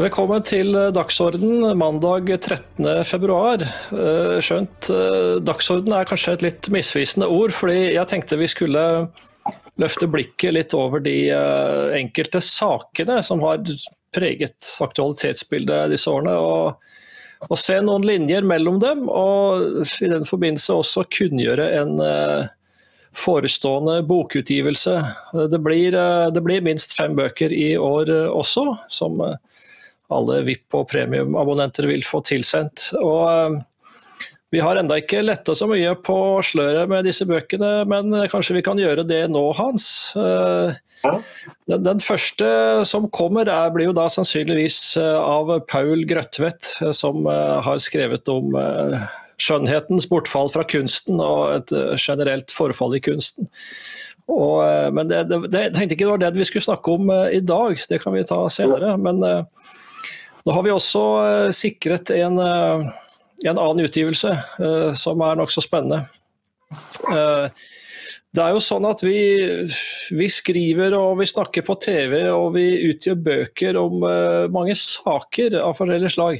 Velkommen til Dagsorden mandag 13.2. Skjønt dagsorden er kanskje et litt misvisende ord, fordi jeg tenkte vi skulle løfte blikket litt over de enkelte sakene som har preget aktualitetsbildet disse årene. Og, og se noen linjer mellom dem, og i den forbindelse også kunngjøre en forestående bokutgivelse. Det blir, det blir minst fem bøker i år også, som alle VIP- og premiumabonnenter vil få tilsendt. Og eh, vi har enda ikke letta så mye på sløret med disse bøkene, men kanskje vi kan gjøre det nå, Hans. Eh, den, den første som kommer, er, blir jo da sannsynligvis eh, av Paul Grøtvedt, som har skrevet om skjønnhetens bortfall fra kunsten og et generelt forfall i kunsten. Og, men det, det, det, jeg tenkte ikke det var det vi skulle snakke om i dag, det kan vi ta senere. Men nå har vi også eh, sikret en, eh, en annen utgivelse eh, som er nokså spennende. Det er jo sånn at vi, vi, skriver og vi snakker på TV og vi utgjør bøker om mange saker av forskjellig slag.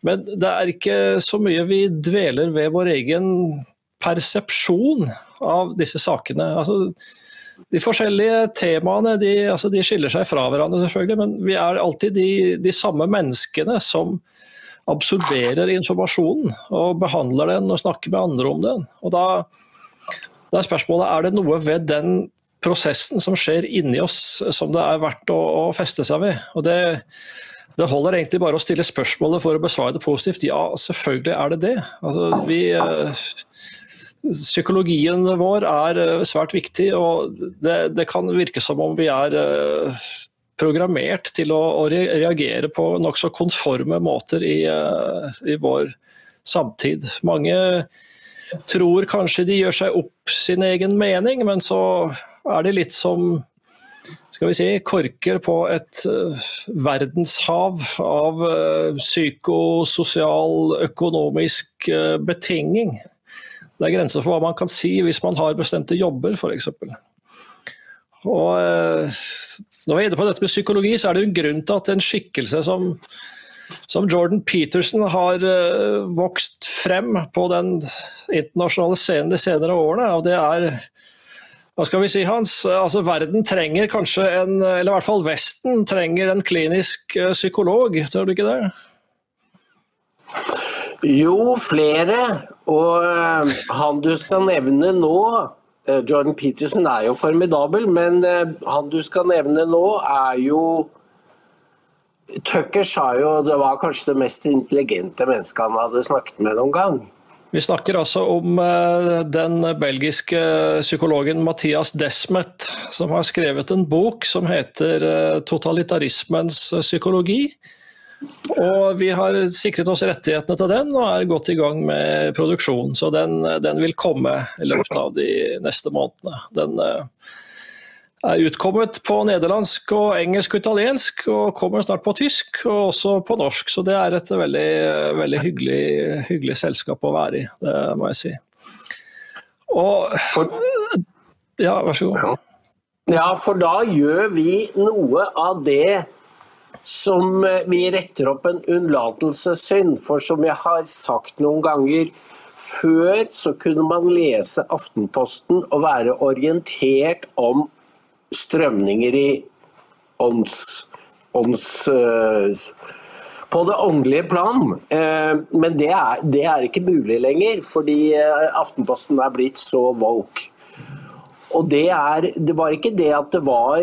Men det er ikke så mye vi dveler ved vår egen persepsjon av disse sakene. Altså, de forskjellige temaene de, altså de, skiller seg fra hverandre, selvfølgelig, men vi er alltid de, de, samme menneskene som absorberer informasjonen og behandler den og snakker med andre om den. Og da, da er spørsmålet er det noe ved den prosessen som skjer inni oss som det er verdt å, å feste seg ved. Og det, det holder egentlig bare å stille spørsmålet for å besvare det positivt. Ja, selvfølgelig er det det. Altså, vi, eh, Psykologien vår er eh, svært viktig, og det, det kan virke som om vi er eh, programmert til å, å reagere på nokså konforme måter i, eh, i, vår samtid. Mange tror kanskje de gjør seg opp sin egen mening, men så er det litt som skal vi si, korker på et verdenshav av psykososial, økonomisk betinging. Det er grenser for hva man kan si hvis man har bestemte jobber, f.eks. Og eh, Når vi er inne på dette med psykologi, så er det jo en grunn til at en skikkelse som, som Jordan Peterson har uh, vokst frem på den internasjonale scenen de senere årene. og det er hva skal vi si, Hans? Altså, verden trenger kanskje en, eller i hvert fall Vesten trenger en klinisk uh, psykolog, tror du ikke det? Jo, flere. Og eh, han du skal nevne nå, eh, Jordan Peterson, er jo formidabel, men eh, han du skal nevne nå, er jo Tucker sa jo det var kanskje det mest intelligente mennesket han hadde snakket med noen gang. Vi snakker altså om den belgiske psykologen Mathias Desmet, som har skrevet en bok som heter 'Totalitarismens psykologi'. Og vi har sikret oss rettighetene til den og er godt i gang med produksjon. Så den, den vil komme i løpet av de neste månedene. Den eh, er utkommet på nederlandsk og engelsk og italiensk, og kommer snart på tysk og også på norsk. Så det er et veldig, veldig hyggelig, hyggelig selskap å være i, det må jeg si. Og Ja, vær så god. Ja, for da gjør vi noe av det som eh, vi retter opp en unnlatelsessynd. For som jeg har sagt noen ganger, før så kunne man lese Aftenposten og være orientert om strømninger i ånds... ånds uh, på det åndelige plan. Uh, men det er, det er, ikke mulig lenger, fordi Aftenposten er blitt så woke. Og det, er, det var ikke det at det var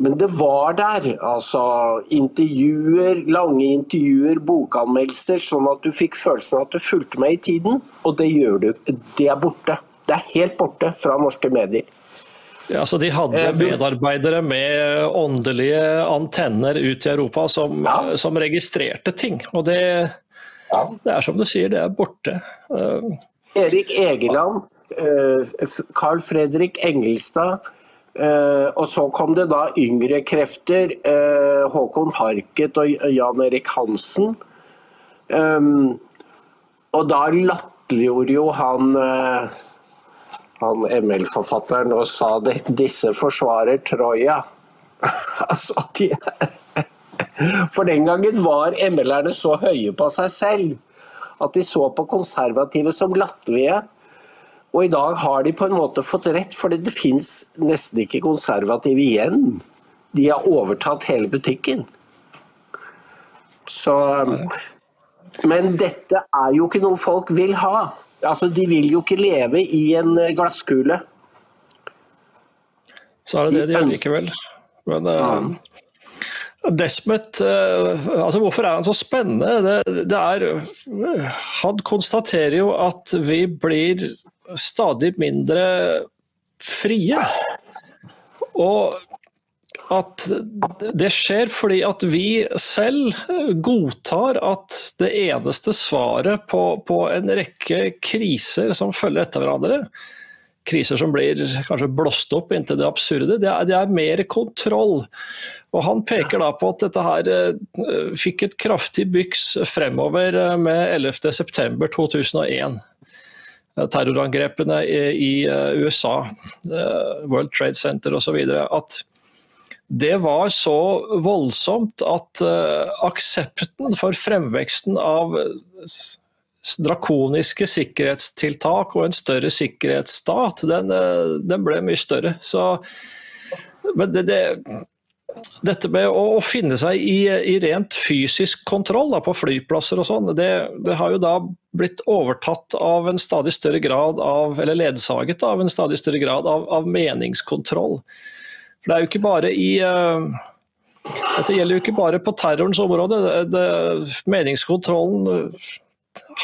men det var der. altså Intervjuer, lange intervjuer, bokanmeldelser, sånn at du fikk følelsen av at du fulgte med i tiden. Og det gjør du. Det er borte. Det er helt borte fra norske medier. Ja, så De hadde eh, medarbeidere med åndelige antenner ut i Europa som, ja. som registrerte ting. Og det, ja. det, er som du sier, det er borte. Uh, Erik Egeland, Carl Fredrik Engelstad, Uh, og så kom det da yngre krefter. Uh, Håkon Harket og Jan Erik Hansen. Um, og da latterliggjorde jo han uh, han ML-forfatteren og sa at disse forsvarer Troja. altså, de For den gangen var ML-erne så høye på seg selv at de så på konservative som latterlige. Og i dag har de på en måte fått rett, for det fins nesten ikke konservative igjen. De har overtatt hele butikken. Så Men dette er jo ikke noe folk vil ha. Altså, De vil jo ikke leve i en glasskule. Så er det det de gjør likevel. Men uh, Desmet, uh, altså hvorfor er han så spennende? Det, det er, han konstaterer jo at vi blir stadig mindre frie. Og at det skjer fordi at vi selv godtar at det eneste svaret på, på en rekke kriser som følger etter hverandre, kriser som blir kanskje blåst opp inntil det absurde, det er, det er, mer kontroll. Og Han peker da på at dette her uh, fikk et kraftig byks fremover uh, med 11.9.2001. Terrorangrepene i, i USA, World Trade Center osv. At det var så voldsomt at aksepten for fremveksten av drakoniske sikkerhetstiltak og en større sikkerhetsstat, den, eh, den ble mye større. Så, men det, det, dette med å, å finne seg i, i, rent fysisk kontroll da, på flyplasser og sånn, det, det, har jo da blitt overtatt av en stadig større grad av, eller ledsaget av en stadig større grad av, av meningskontroll. For det er jo ikke bare i uh, dette gjelder jo ikke bare på terrorens område. Det, det, meningskontrollen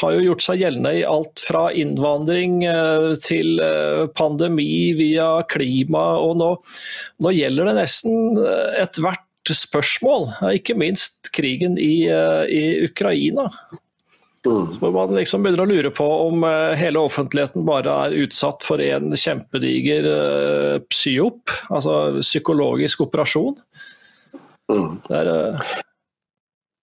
har jo gjort seg gjeldende i alt fra innvandring eh, til eh, pandemi via klima, og nå, nå gjelder det nesten eh, ethvert spørsmål, ikke minst krigen i, i Ukraina. Så man liksom begynner å lure på om hele offentligheten bare er utsatt for en kjempediger psyop, altså psykologisk operasjon. Mm. Det er,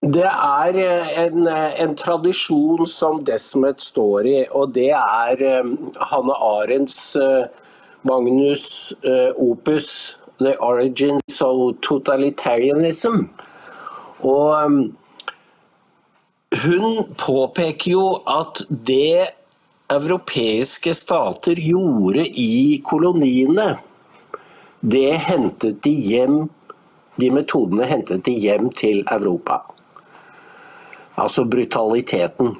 det er eh, en, eh, en, tradisjon som Desmet står i, og det er um, Hanne Arendts uh, Magnus opus 'The Origins of Totalitarianism'. Og hun påpeker jo at det europeiske stater gjorde i koloniene, det hentet de hjem De metodene hentet de hjem til Europa. Altså brutaliteten.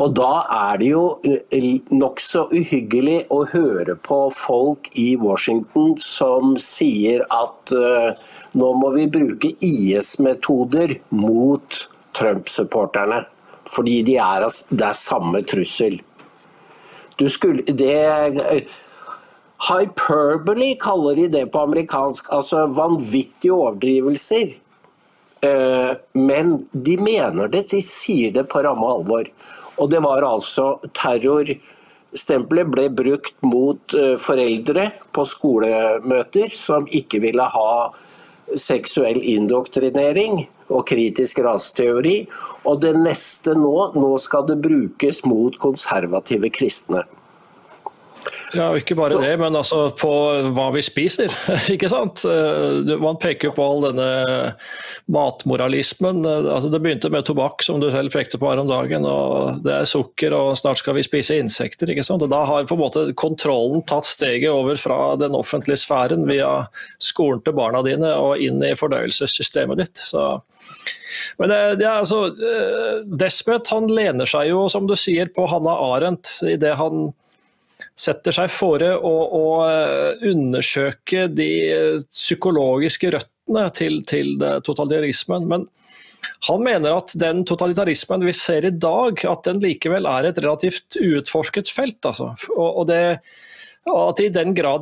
Og da er det jo eh, nokså uhyggelig å høre på folk i Washington som sier at uh, nå må vi bruke IS-metoder mot Trump-supporterne. Fordi de er, det er samme trussel. Du skulle, det, Hyperbole kaller de det på amerikansk. Altså vanvittige overdrivelser. Eh, men de mener det, de sier det på ramme alvor. Og det var altså terrorstempelet ble brukt mot eh, foreldre på skolemøter som ikke ville ha seksuell indoktrinering og kritisk raseteori. Og det neste nå, nå skal det brukes mot konservative kristne. Ja, Ikke bare det, men altså på hva vi spiser. ikke sant? Eh, man peker jo på all denne matmoralismen. Eh, altså Det begynte med tobakk, som du selv pekte på her om dagen. og Det er sukker, og snart skal vi spise insekter. ikke sant? Og Da har på en måte kontrollen tatt steget over fra den offentlige sfæren via skolen til barna dine og inn i fordøyelsessystemet ditt. Så men det, det altså, eh, Desmet han lener seg jo, som du sier, på Hanna Arendt i det han setter seg fore å, å eh, undersøke de psykologiske røttene til, til totalitarismen. Men han mener at den totalitarismen vi ser i dag, at den likevel er et relativt uutforsket felt. Altså. Og, og, det, at i den grad